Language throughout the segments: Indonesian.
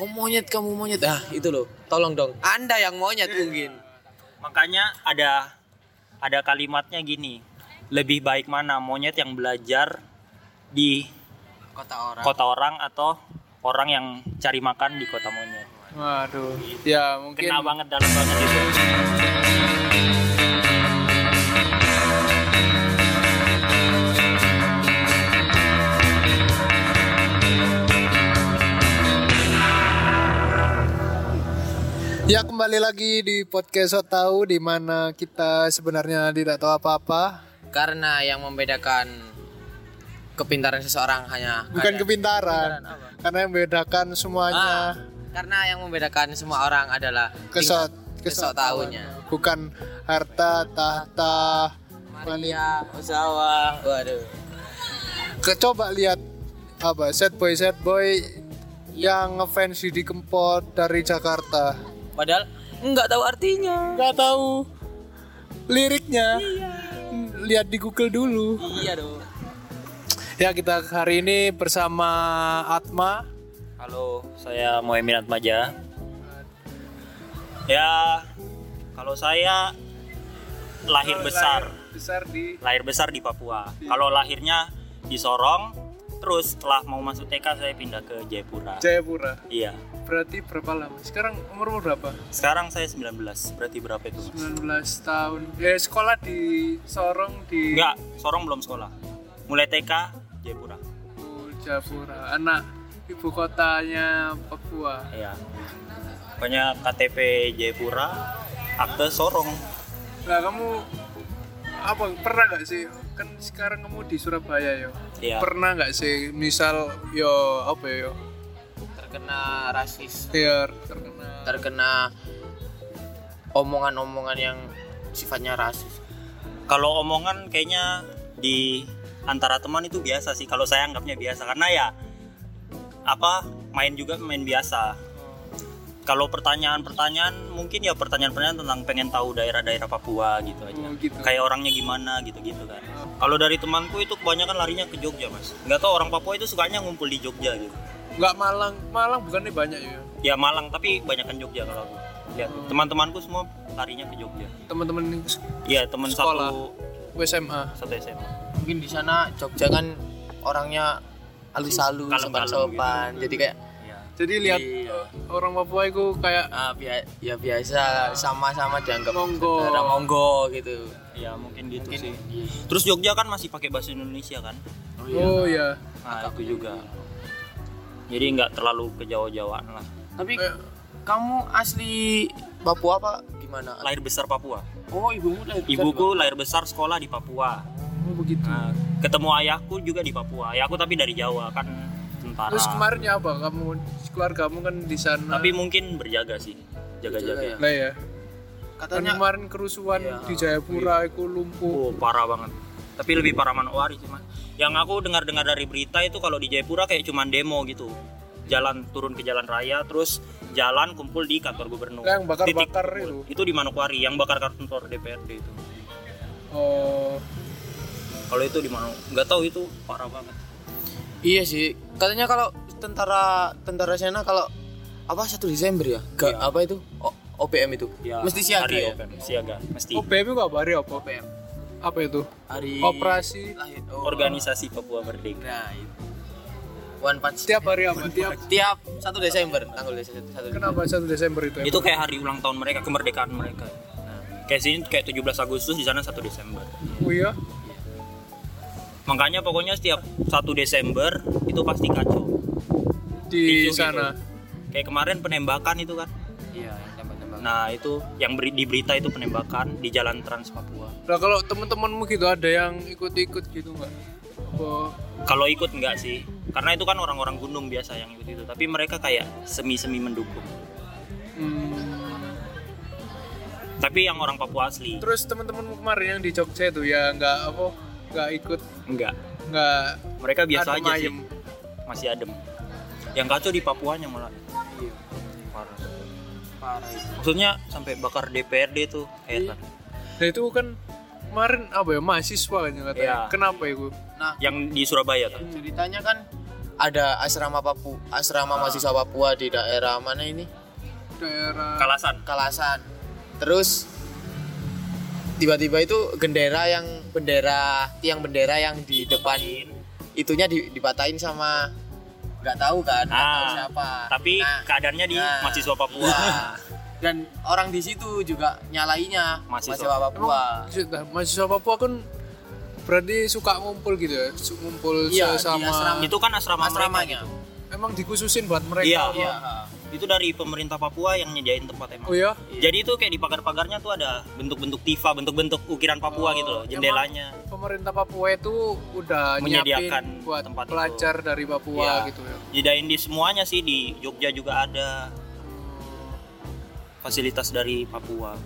kamu monyet kamu monyet ah itu loh tolong dong anda yang monyet mungkin Makanya ada ada kalimatnya gini. Lebih baik mana monyet yang belajar di kota orang kota orang atau orang yang cari makan di kota monyet. Waduh. Ya mungkin Kena banget dalam banget itu. Ya kembali lagi di podcast So Tahu di mana kita sebenarnya tidak tahu apa-apa. karena yang membedakan kepintaran seseorang hanya Bukan kadar- kepintaran. Karena yang membedakan Ah, semuanya karena yang membedakan semua orang adalah kesot kesok tahunya Bukan harta, tahta. Maria Ozawa waduh Ke, coba lihat apa set boy set boy yang ngefans di Kempot dari Jakarta. Padahal nggak tahu artinya Nggak tahu liriknya. Lihat di Google dulu. iya dong Ya kita hari ini bersama Atma. Halo, saya Muhammad Atmaja. Ya, kalau saya lahir besar, Besar di lahir besar di Papua. Kalau lahirnya di Sorong, terus setelah mau masuk TK saya pindah ke Jayapura. Jayapura. Iya. Berarti berapa lama? Sekarang umurmu berapa? Sekarang saya 19. Berarti berapa itu? Mas? 19 tahun. Eh sekolah di Sorong di Enggak, Sorong belum sekolah. Mulai TK Jayapura. Oh, Jayapura. Anak ibu kotanya Papua. Iya. Pokoknya KTP Jayapura, akte Sorong. Nah kamu apa pernah nggak sih kan sekarang kamu di Surabaya yo Iya. pernah nggak sih misal yo apa yo terkena rasis ya terkena terkena omongan-omongan yang sifatnya rasis Kalau omongan kayaknya di antara teman itu biasa sih. Kalau saya anggapnya biasa karena ya apa main juga main biasa. Kalau pertanyaan-pertanyaan mungkin ya pertanyaan-pertanyaan tentang pengen tahu daerah-daerah Papua gitu aja. Oh, gitu. Kayak orangnya gimana gitu-gitu kan. Kalau dari temanku itu kebanyakan larinya ke Jogja mas. Nggak tahu orang Papua itu sukanya ngumpul di Jogja gitu. Nggak Malang Malang bukannya banyak ya Ya Malang tapi banyakan Jogja kalau aku lihat. Teman-temanku semua larinya ke Jogja. teman-teman Iya teman Sekolah. satu SMA satu SMA. mungkin di sana Jogja kan orangnya halus-halus Kalem-kalem sopan-sopan jadi kayak Iya. jadi lihat Iya. orang Papua itu kayak ah, bia- ya biasa sama-sama dianggap Monggo. saudara monggo gitu Ya mungkin gitu Mungkin- sih. Terus Jogja kan masih pakai bahasa Indonesia kan? oh ya Nah itu juga. Jadi nggak terlalu kejauh-jauhan lah. tapi Eh. kamu asli Papua apa gimana Lahir besar Papua. oh ibumu lahir besar Ibuku lahir besar sekolah di Papua. oh begitu Nah, ketemu ayahku juga di Papua. Ayahku tapi dari Jawa kan tentara. terus kemarin ya apa kamu keluargamu kan di sana Tapi mungkin berjaga sih, jaga-jaga. lah ya katanya kemarin kerusuhan Iya. di Jayapura itu lumpuh Oh parah banget. Tapi lebih parah Manowari sih mas. Yang aku dengar-dengar dari berita itu kalau di Jayapura kayak cuman demo gitu. Jalan turun ke jalan raya, terus jalan kumpul di kantor gubernur. Yang bakar-bakar Titik itu. Itu di Manokwari, yang bakar kantor DPRD itu. oh Kalau itu di mana? Nggak tahu itu parah banget. iya sih katanya kalau tentara tentara sana kalau apa satu Desember ya Gak, apa itu O- OPM itu Ya, mesti siaga hari ya OPM, siaga, mesti. BM itu apa hari apa OPM apa itu hari operasi lahir oh. Organisasi Papua Merdeka. nah itu One Punch tiap hari apa tiap tiap satu Desember tanggal satu satu kenapa satu Desember itu Itu kayak hari ulang tahun mereka, kemerdekaan mereka. Nah, kayak sini kayak 17 Agustus di sana 1 Desember. oh iya Makanya pokoknya setiap 1 Desember itu pasti kacau. di Ricuh sana gitu. Kayak kemarin penembakan itu kan. Nah, itu yang beri, di berita itu penembakan di Jalan Trans Papua. Nah kalau teman-temanmu gitu ada yang ikut-ikut gitu nggak? Oh, Kalau ikut enggak sih? Karena itu kan orang-orang gunung biasa yang ikut itu, tapi mereka kayak semi-semi mendukung. hmm. Tapi yang orang Papua asli Terus teman-temanmu kemarin yang di Jogja itu ya nggak apa nggak ikut enggak. nggak Mereka biasa aja sih. Masih adem. Yang kacau di Papuanya malah. Iya Parah. itu Maksudnya sampai bakar DPRD tuh heran. Nah itu kan kemarin apa ya mahasiswa kan yang katanya. Iya. Kenapa itu? nah Yang di Surabaya kan. ceritanya kan ada asrama Papua asrama mahasiswa Papua di daerah mana ini daerah Kalasan. Kalasan terus tiba-tiba itu bendera yang bendera tiang bendera yang di depan itunya di, dipatahin sama nggak tahu kan nggak tahu Ah, siapa Tapi Nah, keadaannya di nah, mahasiswa Papua. iya. dan orang di situ juga nyalainya Mahasiswa. mahasiswa Papua Sudah, mahasiswa Papua kan berarti suka ngumpul gitu ya ngumpul Iya, sesama asrama. Itu kan asrama mereka asramanya gitu. emang dikhususin buat mereka Iya. apa? iya Itu dari pemerintah Papua yang nyediain tempat emang. oh ya Jadi itu kayak di pagar-pagarnya tuh ada bentuk-bentuk tifa, bentuk-bentuk ukiran Papua Oh, gitu loh, jendelanya. pemerintah Papua itu udah Menyediakan buat tempat itu. pelajar dari Papua Iya. gitu ya Nyediain di semuanya sih di Jogja juga ada fasilitas dari Papua.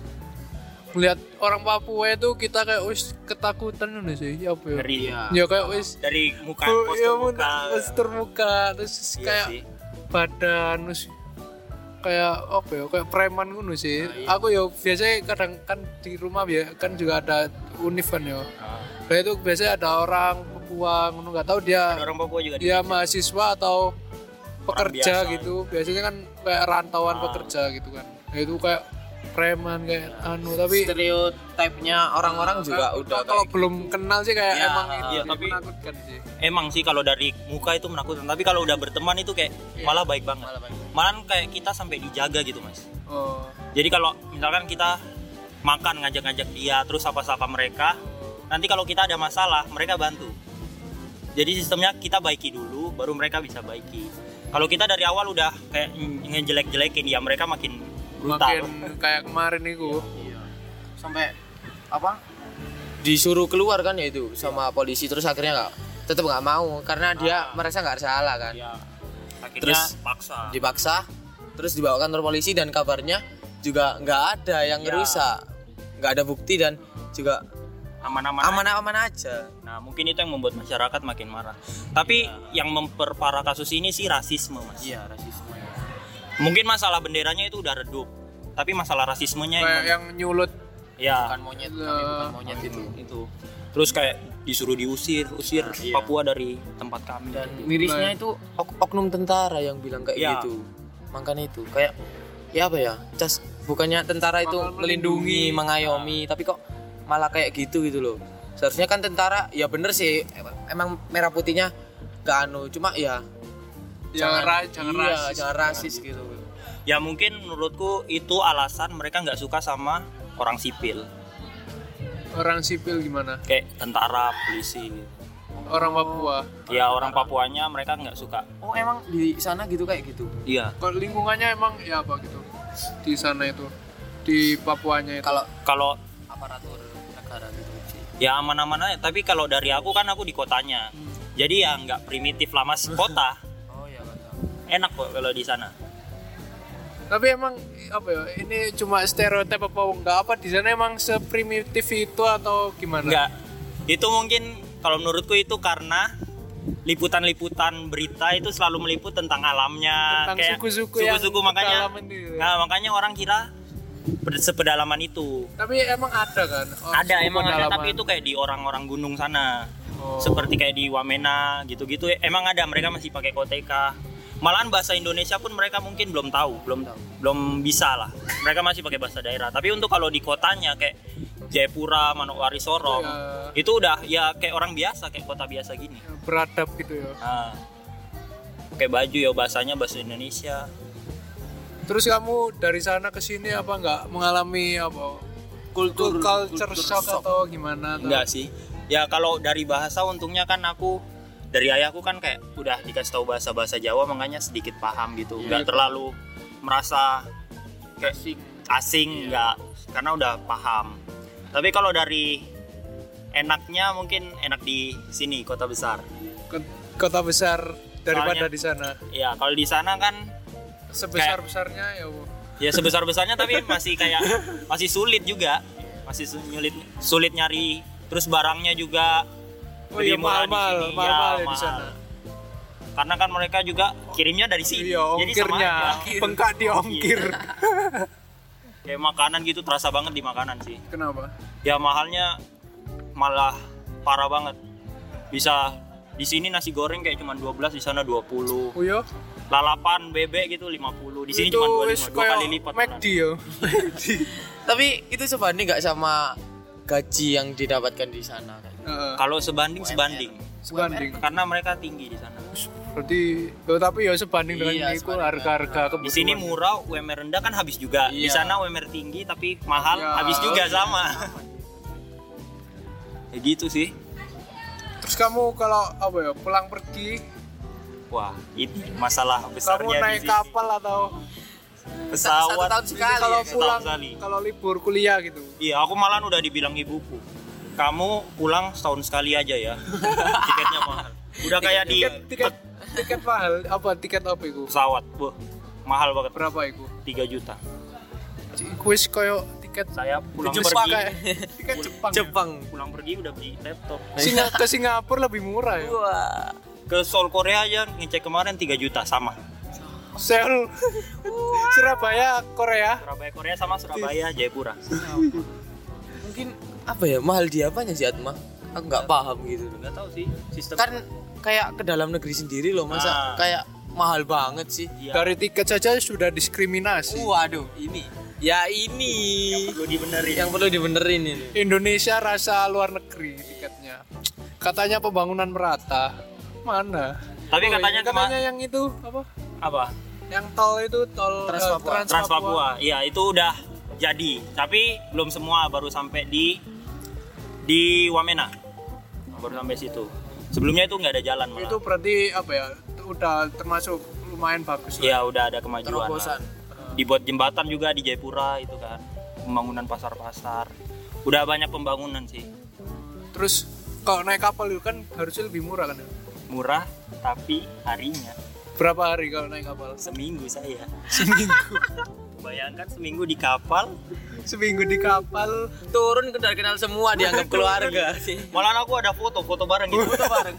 melihat orang Papua itu kita kayak wis ketakutan ini sih ya apa ya Dari Iya. ya kayak wis dari muka Oh, postur ya muka terus Iya kayak sih. badan terus kayak apa ya kayak preman ngono sih. Nah, aku ya biasanya kadang kan di rumah ya kan juga ada univ kan ya. Ah, Nah, itu biasanya ada orang Papua ngono nggak tahu dia ada orang Papua juga di dia mahasiswa atau pekerja biasa. gitu. Biasanya kan kayak rantauan Ah. pekerja gitu kan. Nah, itu kayak preman kayak anu tapi stereotipnya orang-orang juga Nah, udah kalau kayak belum kenal sih kayak Ya, emang itu iya, tapi- menakutkan sih Emang sih kalau dari muka itu menakutkan, tapi kalau udah berteman itu kayak malah baik banget. Malah baik. Malah kayak kita sampai dijaga gitu, Mas. oh Jadi kalau misalkan kita makan ngajak-ngajak dia terus sapa-sapa mereka, nanti kalau kita ada masalah, mereka bantu. Jadi sistemnya kita baiki dulu baru mereka bisa baiki. Kalau kita dari awal udah kayak ngejelek-jelekin ya mereka makin. Makin kayak kemarin itu Iya. sampai apa disuruh keluar kan ya itu sama polisi terus akhirnya nggak tetap nggak mau karena dia merasa nggak salah kan Ya. Akhirnya Terus- paksa. dipaksa terus dibawa ke kantor polisi dan kabarnya juga nggak ada yang Ya. ngerusak nggak ada bukti dan juga Aman-aman. aman-aman aja Nah, mungkin itu yang membuat masyarakat makin marah. Tapi yang memperparah kasus ini sih rasisme, Mas. iya rasisme Mungkin masalah benderanya itu udah redup. Tapi masalah rasismenya kayak yang yang nyulut ya bukan monyet kami bukan monyet itu itu. Terus kayak disuruh diusir, usir Iya. Papua dari tempat kami. dan mirisnya itu ok- oknum tentara yang bilang kayak Iya. gitu makanya itu kayak ya apa ya cas bukannya tentara itu Bakal melindungi melindungi. mengayomi tapi kok malah kayak gitu gitu loh seharusnya kan tentara ya bener sih emang merah putihnya gak anu cuma ya jangan ra- jangan iya, rasis jangan rasis gitu Ya mungkin menurutku itu alasan mereka nggak suka sama orang sipil, orang sipil gimana kayak tentara, polisi. gitu. orang Papua Ya orang Papuanya mereka nggak suka. oh emang di sana gitu kayak gitu Iya. kalau lingkungannya emang ya apa gitu di sana itu di Papuanya itu kalau Kalau aparatur negara gitu sih ya aman-aman aja. Tapi kalau dari aku kan aku di kotanya. Jadi ya nggak primitif lah mas. Kota enak kok kalau di sana. tapi emang apa ya ini cuma stereotip apa enggak apa di sana emang seprimitif itu atau gimana Enggak. Itu mungkin kalau menurutku itu karena liputan-liputan berita itu selalu meliput tentang alamnya Tentang kayak suku-suku yang suku-suku makanya itu ya. nah makanya orang kira ped- sepedalaman itu tapi emang ada kan Oh, ada emang ada pedalaman. tapi itu kayak di orang-orang gunung sana Oh. seperti kayak di Wamena gitu-gitu emang ada mereka masih pakai koteka malahan bahasa Indonesia pun mereka mungkin belum tahu belum belum bisa lah. Mereka masih pakai bahasa daerah. Tapi untuk kalau di kotanya kayak Jayapura Manokwari Sorong Ya. itu udah ya kayak orang biasa kayak kota biasa gini. Beradab gitu ya. Nah, pakai baju ya bahasanya bahasa Indonesia. Terus kamu dari sana ke sini apa enggak mengalami apa kultur culture shock atau gimana atau- enggak sih. Ya kalau dari bahasa untungnya kan aku dari ayahku kan kayak udah dikasih tahu bahasa bahasa Jawa makanya sedikit paham gitu. Nggak terlalu merasa kayak asing. nggak. Karena udah paham. Tapi kalau dari enaknya mungkin enak di sini kota besar. Kota besar daripada Soalnya- di sana. ya kalau di sana kan sebesar besarnya ya Bu. ya sebesar besarnya tapi masih kayak masih sulit juga. Masih sulit sulit nyari. Terus barangnya juga oh iya lebih murah mahal di mahal sini. mahal, Ya, mahal ya di mahal. sana karena kan mereka juga kirimnya dari sini. Iya jadi ongkirnya. aja. Bengkak di ongkir. Kayak makanan gitu terasa banget di makanan sih. Kenapa? Ya mahalnya malah parah banget. Bisa di sini nasi goreng kayak cuma 12 di sana 20 Oh iya. lalapan bebek gitu 50 di sini cuma wis 25 dua kali lipat McD yo. Tapi itu sebanding nggak sama gaji yang didapatkan di sana? Heeh. kalau sebanding sebanding Sebanding. karena mereka tinggi di sana Berarti yo, tapi ya sebanding dengan Iya, itu harga-harga di sini murah UMR rendah kan habis juga di Iya. sana UMR tinggi tapi mahal Ya. habis juga sama ya gitu sih Terus kamu kalau apa ya pulang pergi, wah ini masalah kamu besarnya naik di sini. kapal atau pesawat Satu tahun sekali kalau ya, pulang sekali. kalau libur kuliah gitu. Iya, aku malah udah dibilang ibuku. Kamu pulang setahun sekali aja ya. Tiketnya mahal. Udah kayak di Tiket tiket mahal apa tiket apa itu? pesawat. Wah, mahal banget. Berapa itu? 3 juta. Kuis koyo tiket Saya pulang Jepang pergi. kayak tiket Jepang. ya? Jepang. Pulang pergi udah beli laptop. Singa- ke Singapura lebih murah ya. Wah. Ke Seoul Korea aja ngecek kemarin 3 juta sama. Seoul, Surabaya, Korea. Surabaya Korea sama Surabaya Jayapura. Mungkin apa ya mahal di apanya sih Atma? Aku nggak paham gitu. Enggak tahu sih sistem. Kan kayak ke dalam negeri sendiri loh masa Ah. kayak mahal banget sih. Iya. Dari tiket saja sudah diskriminasi. Waduh, ini. Ya ini perlu dibenerin. yang perlu dibenerin ini. Indonesia rasa luar negeri tiketnya. Katanya pembangunan merata. Mana? Tapi Oh, katanya katanya yang itu apa? apa? Yang tol itu tol Trans eh, Papua. Trans Trans Papua. Papua. Iya, itu udah jadi. Tapi belum semua baru sampai di di Wamena. Baru sampai situ. Sebelumnya itu nggak ada jalan malah. Itu berarti apa ya? Udah termasuk lumayan bagus. lah. ya udah ada kemajuan. Terobosan. lah. Dibuat jembatan juga di Jayapura itu kan. Pembangunan pasar-pasar. Udah banyak pembangunan sih. Terus kalau naik kapal itu kan harusnya lebih murah kan? ya? Murah tapi harinya Berapa hari kalau naik kapal? seminggu saya. Seminggu. Bayangkan seminggu di kapal, Seminggu di kapal. Turun kenal kenal semua dianggap keluarga sih. malah aku ada foto, foto bareng gitu. Foto bareng.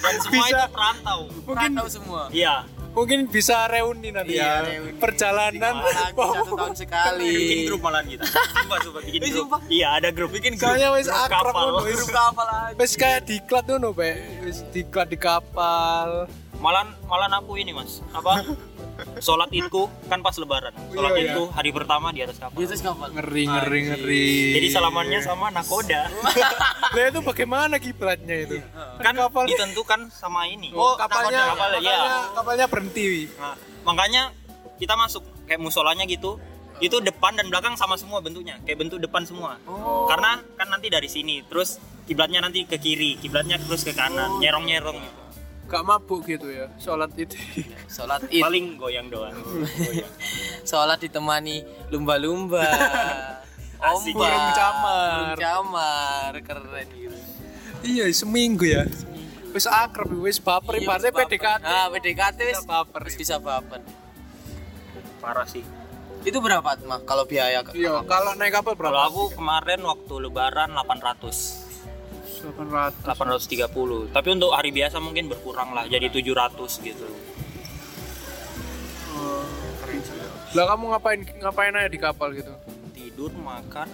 Dan semua Bisa. itu perantau. Mungkin Tahu semua. Iya, mungkin bisa reuni nanti Iya, ya. reuni. Perjalanan. Lagi satu tahun sekali. bikin grup malahan kita. Sumpah, sumpah bikin grup. sumpah. Iya, ada grup bikin grup. Soalnya wis Grup akrab ngono. Grup kapal aja. Wis kayak diklat ngono, Pak. Wis diklat di kapal. Malahan malahan aku ini, Mas. Apa? Sholat idku kan pas lebaran. Sholat Iya, iya. idku hari pertama di atas kapal. Di atas kapal. Ngeri ngeri ngeri. Jadi salamannya sama nakoda. Lah itu bagaimana kiblatnya itu? kan kapal ditentukan sama ini. Oh, kapalnya, nakoda. kapalnya, kapalnya, iya. kapalnya berhenti. Nah, makanya kita masuk kayak musolanya gitu. Itu depan dan belakang sama semua bentuknya, kayak bentuk depan semua. Oh. Karena kan nanti dari sini, terus kiblatnya nanti ke kiri, kiblatnya terus ke kanan, nyerong-nyerong gitu. Gak mabuk gitu ya, sholat itu. Sholat id. Paling goyang doang. Goyang. Sholat ditemani lumba-lumba. Ombak. Burung camar. Burung camar. Keren gitu. iya, seminggu ya. Wis akrab, wis baper, Iya, ibaratnya. PDKT. Ah, PDKT wis Bisa baper, wis bisa baper. Parah sih. Itu berapa mah kalau biaya? Iya, kalau naik kapal Kalau berapa? aku kemarin waktu lebaran 800. 800. 830. Tapi untuk hari biasa mungkin berkurang lah jadi 700 gitu. Lah kamu ngapain ngapain aja di kapal gitu? Tidur, makan.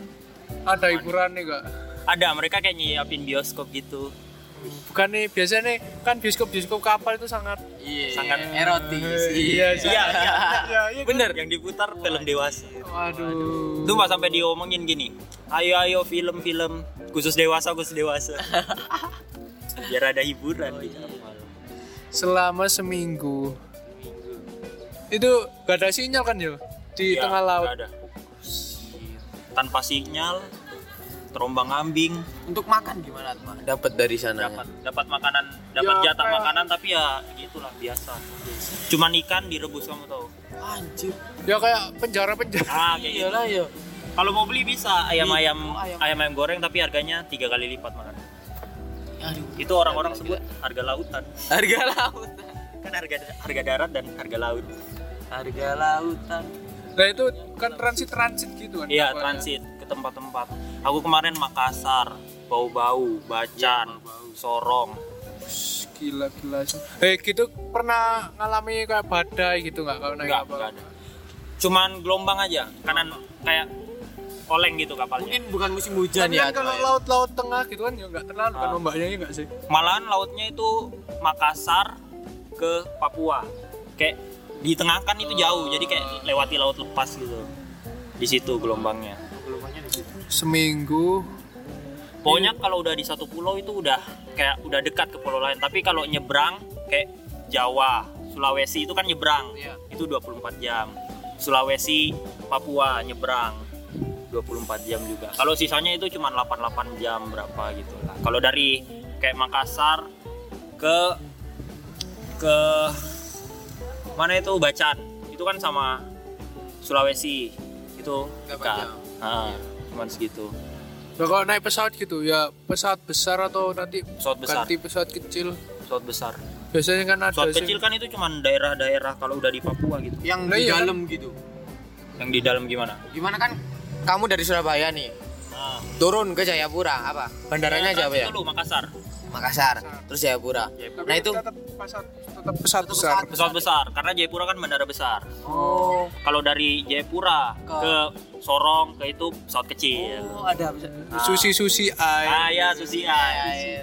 Ada hiburan nih gak? Ada mereka kayak nyiapin bioskop gitu. Bukan nih biasanya kan bioskop bioskop kapal itu sangat Iya. Sangat erotis. Iya, Iya, iya. iya, iya. Bener yang diputar film dewasa. Waduh. Itu mbak sampai diomongin gini. Ayo ayo film-film khusus dewasa khusus dewasa. Biar ada hiburan di kapal. Selama seminggu. Itu gak ada sinyal kan yo di Iya, tengah laut. Tanpa sinyal, terombang ambing, Untuk makan gimana mah? Dapat dari sana. dapat dapat makanan, dapat Ya, jatah kayak- makanan tapi ya gitulah biasa. Cuman ikan direbus kamu tahu. Anjir. Ya kayak penjara-penjara. Ah, kayak gitu. Iyalah ya. Kalau mau beli bisa ayam-ayam Oh, ayam. ayam-ayam goreng tapi harganya tiga kali lipat makan. Aduh. Itu orang-orang sebut harga lautan. Harga lautan. Kan harga harga darat dan harga laut. Harga lautan. Nah itu kan transit-transit gitu kan. Iya, transit ke tempat-tempat. Aku kemarin Makassar, Bau-Bau, Bacan, Sorong. Shh, Gila gila. Eh gitu pernah ngalami kayak badai gitu nggak kalau naik Enggak, kapal? enggak ada. Cuman gelombang aja, kanan kayak oleng gitu kapalnya Mungkin bukan musim hujan Tapi ya. kan kalau Troy. laut-laut tengah gitu kan ya nggak terlalu kan Ah. ombaknya ya nggak sih malahan lautnya itu Makassar ke Papua kayak di tengah kan itu jauh jadi kayak lewati laut lepas gitu di situ gelombangnya. Seminggu. Pokoknya kalau udah di satu pulau itu udah kayak udah dekat ke pulau lain. Tapi kalau nyebrang kayak Jawa Sulawesi itu kan nyebrang. Iya. itu 24 jam. Sulawesi Papua nyebrang 24 jam juga. Kalau sisanya itu cuma 88 jam berapa gitu. Lah kalau dari kayak Makassar ke ke mana itu? Bacan. Itu kan sama Sulawesi. Itu dekat. jam? Ah, cuman segitu. Nah, kalau naik pesawat gitu ya pesawat besar atau nanti pesawat besar. ganti pesawat kecil? Pesawat besar. Biasanya kan ada pesawat sih. kecil kan itu cuman daerah-daerah kalau udah di Papua gitu. Yang Lah di iya. dalam gitu. yang di dalam gimana? Gimana kan kamu dari Surabaya nih. Nah, turun ke Jayapura apa? Bandaranya aja apa ya? itu lu Makassar Makassar, terus Jayapura. Tapi Nah itu tetap pesawat tetap pesawat besar pesawat besar karena Jayapura kan bandara besar oh, kalau dari Jayapura Ke- ke Sorong ke itu pesawat kecil oh ada bisa. susi susi air ah ya Susi Air.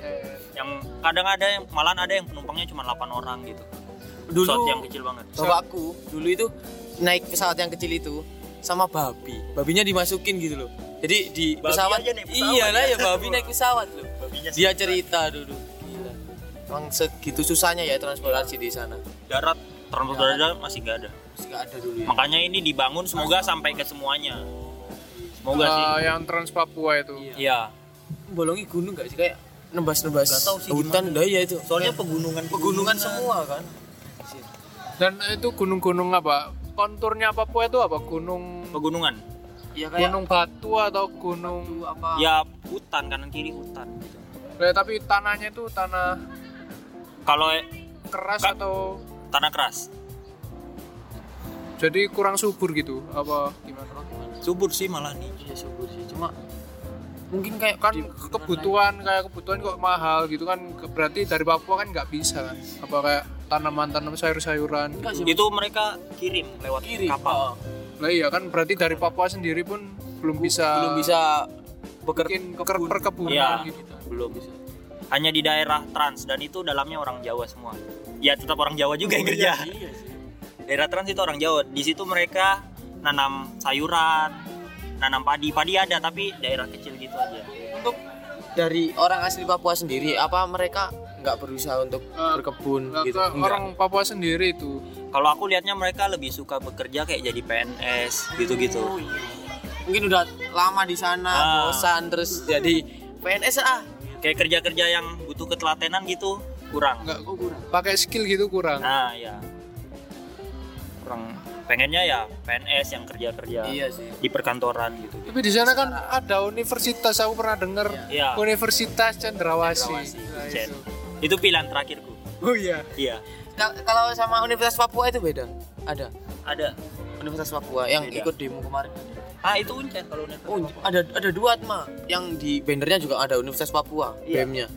yang kadang ada yang malahan ada yang penumpangnya cuma 8 orang gitu Dulu pesawat yang kecil banget bapakku dulu itu naik pesawat yang kecil itu sama babi. Babinya dimasukin gitu loh. Jadi di Babi pesawat, aja naik pesawat iya lah ya. ya babi naik pesawat loh. Babinya Dia cerita dulu. Gila. Emang segitu susahnya ya transportasi di sana. darat transport darat masih nggak ada Masih nggak ada dulu ya. makanya ini dibangun semoga sampai ke semuanya semoga sih Eh, yang Trans Papua itu iya Bolongi gunung nggak sih kayak nembas-nembas sih hutan dah ya itu. soalnya pegunungan pegunungan semua kan. dan itu gunung-gunung apa konturnya Papua itu apa gunung pegunungan Iya kayak gunung batu atau gunung apa? ya hutan kanan kiri hutan gitu. Tapi tanahnya itu tanah kalau keras Ka- atau? tanah keras. Jadi kurang subur gitu apa gimana? Subur sih malah. Nih Iya subur sih. Cuma mungkin kayak kan kebutuhan kayak kebutuhan kok mahal gitu kan. Berarti dari Papua kan nggak bisa kan? Apa kayak tanaman tanam sayur-sayuran sih. itu mereka kirim lewat kiri kapal. lah iya kan berarti dari Papua sendiri pun belum bisa belum bisa bekerja bikin perkebunan Iya. gitu belum hanya di daerah trans dan itu dalamnya orang Jawa semua ya tetap orang Jawa juga yang kerja Iya sih. daerah trans itu orang Jawa di situ mereka nanam sayuran nanam padi padi ada tapi daerah kecil gitu aja Untuk dari orang asli Papua sendiri, apa mereka nggak berusaha untuk Eh, berkebun gitu? ke orang Papua sendiri itu kalau aku lihatnya mereka lebih suka bekerja kayak jadi PNS gitu-gitu Oh, iya. Mungkin udah lama di sana, Ah. bosan terus jadi PNS ah. Kayak kerja-kerja yang butuh ketelatenan gitu kurang nggak pakai skill gitu kurang nah ya kurang pengennya ya PNS yang kerja-kerja Iya sih. di perkantoran gitu tapi di sana kan ada universitas aku pernah dengar Iya. Universitas Cendrawasih, Cendrawasih, Nah, Cen. itu. itu pilihan terakhirku oh iya iya Ka- Kalau sama Universitas Papua itu beda. Ada ada Universitas Papua yang Beda. ikut demo kemarin. Ah itu uncen kalau net Oh, ada ada dua mah. Yang di bannernya juga ada Universitas Papua, Iya. BEM-nya.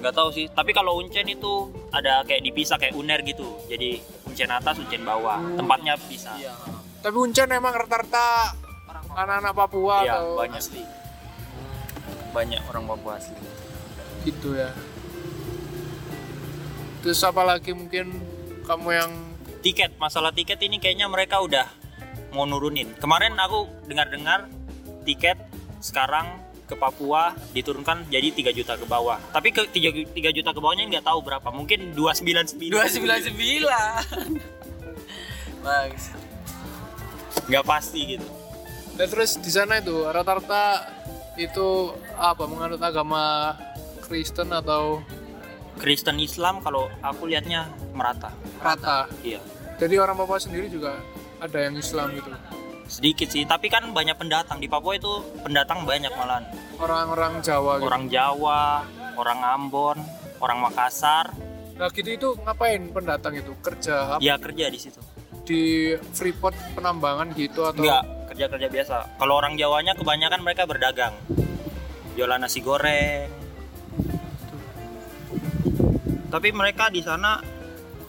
nggak tahu sih. Tapi kalau uncen itu ada kayak dipisah kayak uner gitu. Jadi uncen atas uncen bawah. Tempatnya bisa. Iya. tapi Uncen emang rata-rata anak-anak Papua Iya, atau banyak. banyak orang Papua asli. Gitu ya. Terus apa lagi mungkin kamu yang tiket masalah tiket ini kayaknya mereka udah mau nurunin. Kemarin aku dengar-dengar tiket sekarang ke Papua diturunkan jadi 3 juta ke bawah. Tapi ke 3, 3 juta ke bawahnya nggak tahu berapa. Mungkin 299 Dua sembilan sembilan. Bagus. nggak pasti gitu. Dan terus di sana itu rata-rata itu apa menganut agama Kristen atau? Kristen Islam kalau aku lihatnya merata. Rata iya. Jadi orang Papua sendiri juga ada yang Islam gitu? Sedikit sih tapi kan banyak pendatang. Di Papua itu pendatang banyak malahan. Orang-orang Jawa gitu. orang Jawa orang Ambon orang Makassar. Nah gitu itu ngapain pendatang itu? Kerja apa? ya kerja di situ. Di Freeport penambangan gitu atau? Enggak kerja kerja biasa. Kalau orang Jawanya kebanyakan mereka berdagang. Jualan nasi goreng. Tapi mereka di sana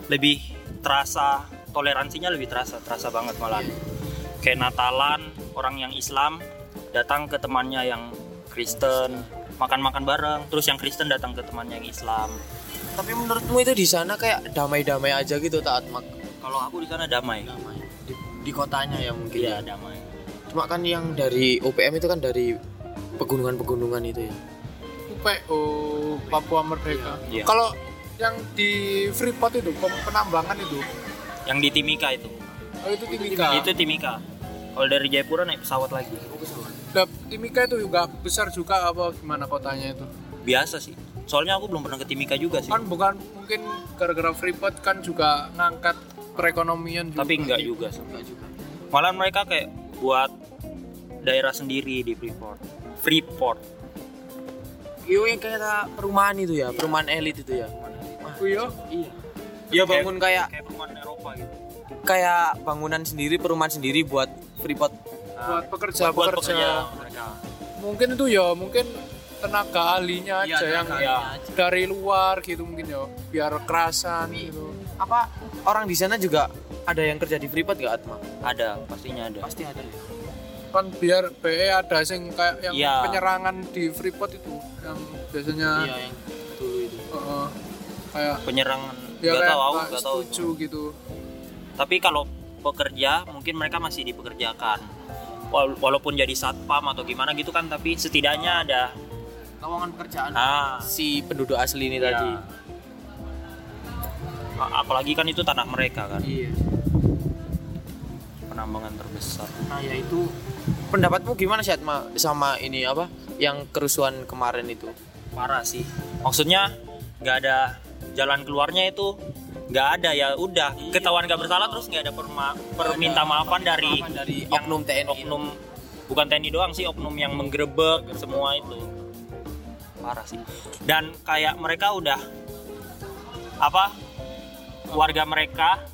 lebih terasa toleransinya lebih terasa terasa banget malah kayak Natalan orang yang Islam datang ke temannya yang Kristen makan-makan bareng terus yang Kristen datang ke temannya yang Islam Tapi menurutmu itu di sana kayak damai-damai aja gitu taat mak kalau aku di sana damai di, di kotanya ya mungkin iya ya. damai Cuma kan yang dari OPM itu kan dari pegunungan-pegunungan itu ya. UPO Papua Merdeka. Iya. Kalau yang di Freeport itu penambangan itu, yang di Timika itu oh itu Timika. itu Timika kalau dari Jayapura naik pesawat lagi Nah, Timika itu juga besar juga apa gimana kotanya itu? biasa sih soalnya aku belum pernah ke Timika juga sih Kan bukan mungkin gara-gara Freeport kan juga ngangkat perekonomian juga. tapi enggak juga sih malah mereka kayak buat daerah sendiri di Freeport Freeport Iyo yang kayak perumahan itu ya, perumahan elit itu ya. Oh iya? Iya. Dia bangun kayak kayak perumahan Eropa gitu kayak bangunan sendiri, perumahan sendiri buat Freeport. buat pekerja buat pekerja. pekerja Mungkin itu ya, mungkin tenaga ahlinya Iya, aja yang aja. dari luar gitu mungkin ya, biar kerasan gitu. Apa orang di sana juga ada yang kerja di Freeport gak Atma? ada pastinya ada Pasti ada ya. Kan biar BE ada sing kayak yang Iya. penyerangan di Freeport itu yang biasanya Iya yang uh, kayak penyerangan ya nggak kayak tahu aku nggak tahu setuju gitu. tapi kalau pekerja mungkin mereka masih dipekerjakan Wal- walaupun jadi satpam atau gimana gitu kan tapi setidaknya ada Lowongan pekerjaan ah si penduduk asli ini ya. tadi. Apalagi kan itu tanah mereka kan Iya. penambangan terbesar Nah, ya itu pendapatmu gimana sih Atma sama ini apa yang kerusuhan kemarin itu? parah sih maksudnya nggak ada jalan keluarnya itu nggak ada ya udah. Ketahuan nggak bersalah terus nggak ada perma- perminta maafan dari dari yang- oknum TNI. oknum bukan TNI doang sih oknum yang menggerebek semua itu. Parah sih. Dan kayak mereka udah apa warga mereka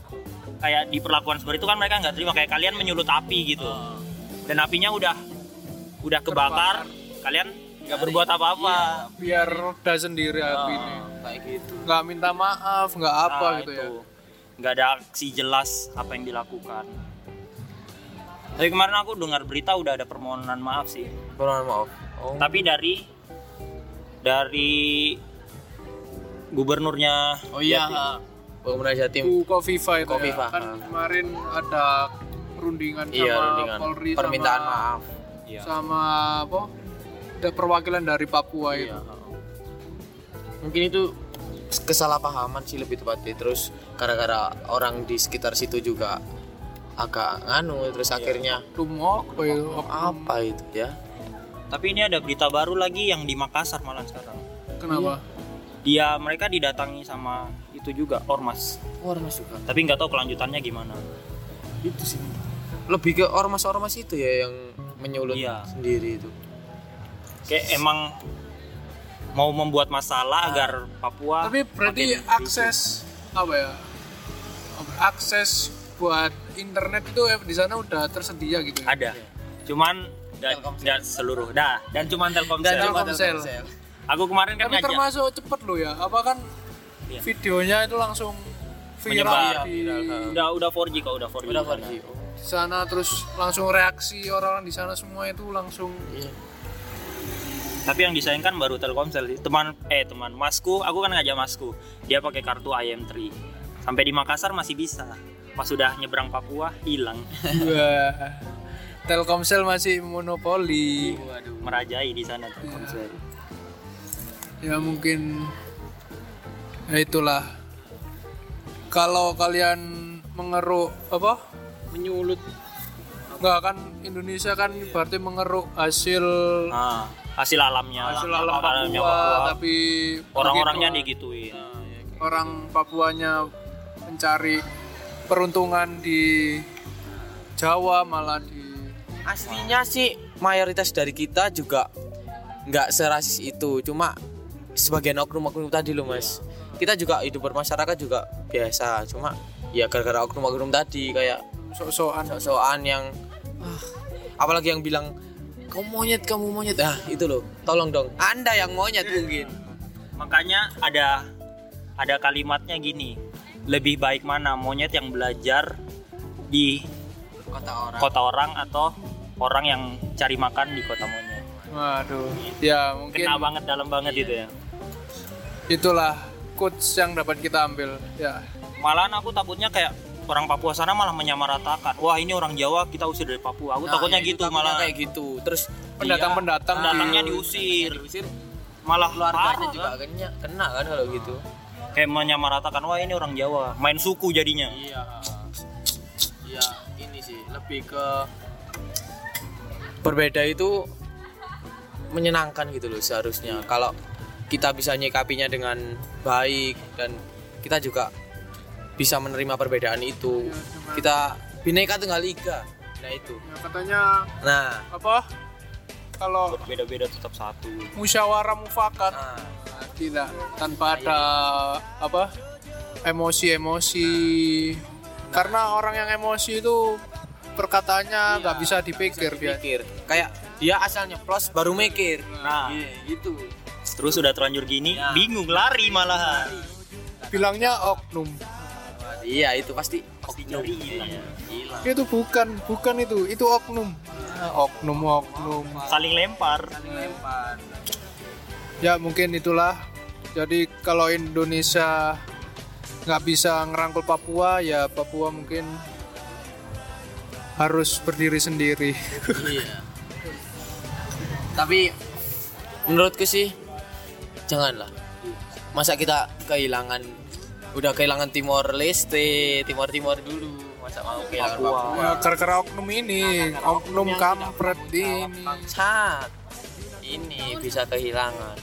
kayak diperlakukan seperti itu kan mereka nggak terima kayak kalian menyulut api gitu. Dan apinya udah udah kebakar kalian nggak berbuat apa-apa Biar roda sendiri api ini. Kayak gitu. Nggak minta maaf, nggak apa Nah, gitu itu. ya. nggak ada aksi jelas apa yang dilakukan tapi kemarin aku dengar berita udah ada permohonan maaf sih Permohonan maaf. Oh. tapi dari dari gubernurnya Oh iya. Jatim. Pengguna Jatim. Kofifa itu Kofifa, ya. Kan ha. kemarin ada perundingan Iya, sama rundingan. Polri Permintaan sama, maaf. Iya. sama apa? Ada perwakilan dari Papua itu. Iya. Mungkin itu kesalahpahaman sih lebih tepatnya. Terus gara-gara orang di sekitar situ juga agak nganu terus akhirnya Lumok apa itu? apa itu ya? tapi ini ada berita baru lagi yang di Makassar malah sekarang Kenapa? dia mereka didatangi sama itu juga ormas Ormas juga. tapi nggak tahu kelanjutannya gimana Itu sih. Lebih ke ormas-ormas itu ya yang menyulut Iya. sendiri itu. Kayak emang mau membuat masalah agar Papua Tapi berarti akses apa ya? Akses buat internet itu eh, di sana udah tersedia gitu ya. ada cuman Telkomsel. dan seluruh dah dan cuman Telkomsel Dan Telkomsel. aku kemarin kan Tapi ngajak termasuk cepet loh ya. Apa kan Iya. videonya itu langsung viral Menyebar. di udah udah 4G kok udah 4G Udah di sana. pergi. di sana terus langsung reaksi orang-orang di sana semua itu langsung Iya. Tapi yang disayangkan baru Telkomsel sih. teman eh teman masku aku kan ngajak masku dia pakai kartu IM3 sampai di Makassar masih bisa pas sudah nyebrang Papua hilang Wah. Telkomsel masih monopoli. waduh merajai di sana Telkomsel Ya mungkin ya itulah. Kalau kalian mengeruk apa? Menyulut Enggak kan Indonesia kan berarti mengeruk hasil nah, hasil alamnya hasil alam alamnya Papua, tapi orang-orangnya digituin. Orang Papuanya mencari peruntungan di Jawa malah di Aslinya sih mayoritas dari kita juga nggak serasis itu, cuma sebagian oknum-oknum tadi loh mas. Kita juga hidup bermasyarakat juga biasa, cuma ya gara-gara oknum-oknum tadi kayak sok-sokan. sok-sokan yang ah, apalagi yang bilang kamu monyet kamu monyet? Ah itu loh. Tolong dong. Anda yang monyet mungkin. Makanya ada ada kalimatnya gini. Lebih baik mana monyet yang belajar di kota orang. kota orang atau orang yang cari makan di kota monyet? Waduh. Ya mungkin kena banget dalam banget itu ya. Itulah quotes yang dapat kita ambil. Ya. malahan aku takutnya kayak orang Papua sana malah menyamaratakan wah ini orang Jawa kita usir dari Papua. Aku Nah, takutnya ya, itu gitu takutnya malah. kayak gitu. Terus Pendatang-pendatang. dia- pendatangnya di- diusir. diusir. Malah keluarganya juga kan. kena kena kan kalau gitu. Kayak menyamaratakan wah ini orang Jawa. Main suku jadinya. Iya. Iya ini sih lebih ke berbeda itu menyenangkan gitu loh seharusnya. Kalau kita bisa nyikapinya dengan baik dan kita juga bisa menerima perbedaan itu. Kita bineka tunggal ika. Nah itu. Ya, katanya nah. apa? Kalau beda-beda tetap satu. Musyawarah mufakat. Nah. Tidak tanpa ada apa? Emosi-emosi. Karena orang yang emosi itu perkataannya nggak bisa dipikir biar pikir kayak dia asalnya plus baru mikir. Nah. Iya, gitu. Terus udah terlanjur gini Ya. bingung lari malahan. Bilangnya oknum iya itu pasti oknum. Iya, hilang itu bukan bukan itu itu oknum. Ah, oknum oknum. Saling lempar. Lempar. Ya mungkin itulah. Jadi kalau Indonesia nggak bisa ngerangkul Papua ya Papua mungkin harus berdiri sendiri. Iya. Tapi menurutku sih janganlah. Masa kita kehilangan udah kehilangan Timor Leste Timor Timor dulu. Masa mau kehilangan Papua. Papua, Ya, gara-gara oknum ini. Oknum kampret ini. bangsat. Ini bisa kehilangan.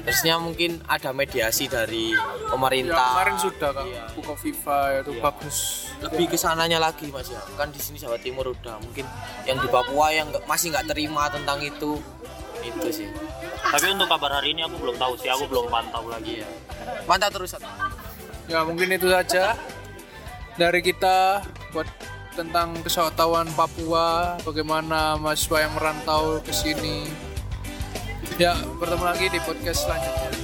Terusnya mungkin ada mediasi dari ya, pemerintah kemarin sudah kan Iya. buka FIFA itu Iya. bagus. Lebih ke sananya lagi mas ya. Kan di sini Jawa Timur udah. Mungkin yang di Papua yang nggak- masih nggak terima tentang itu. Itu sih. Tapi untuk kabar hari ini aku belum tahu sih. Aku belum pantau lagi. Iya. Mantap terus Sat. Ya mungkin itu saja. Dari kita buat tentang kesehatan Papua bagaimana mahasiswa yang merantau ke sini. Ya bertemu lagi di podcast selanjutnya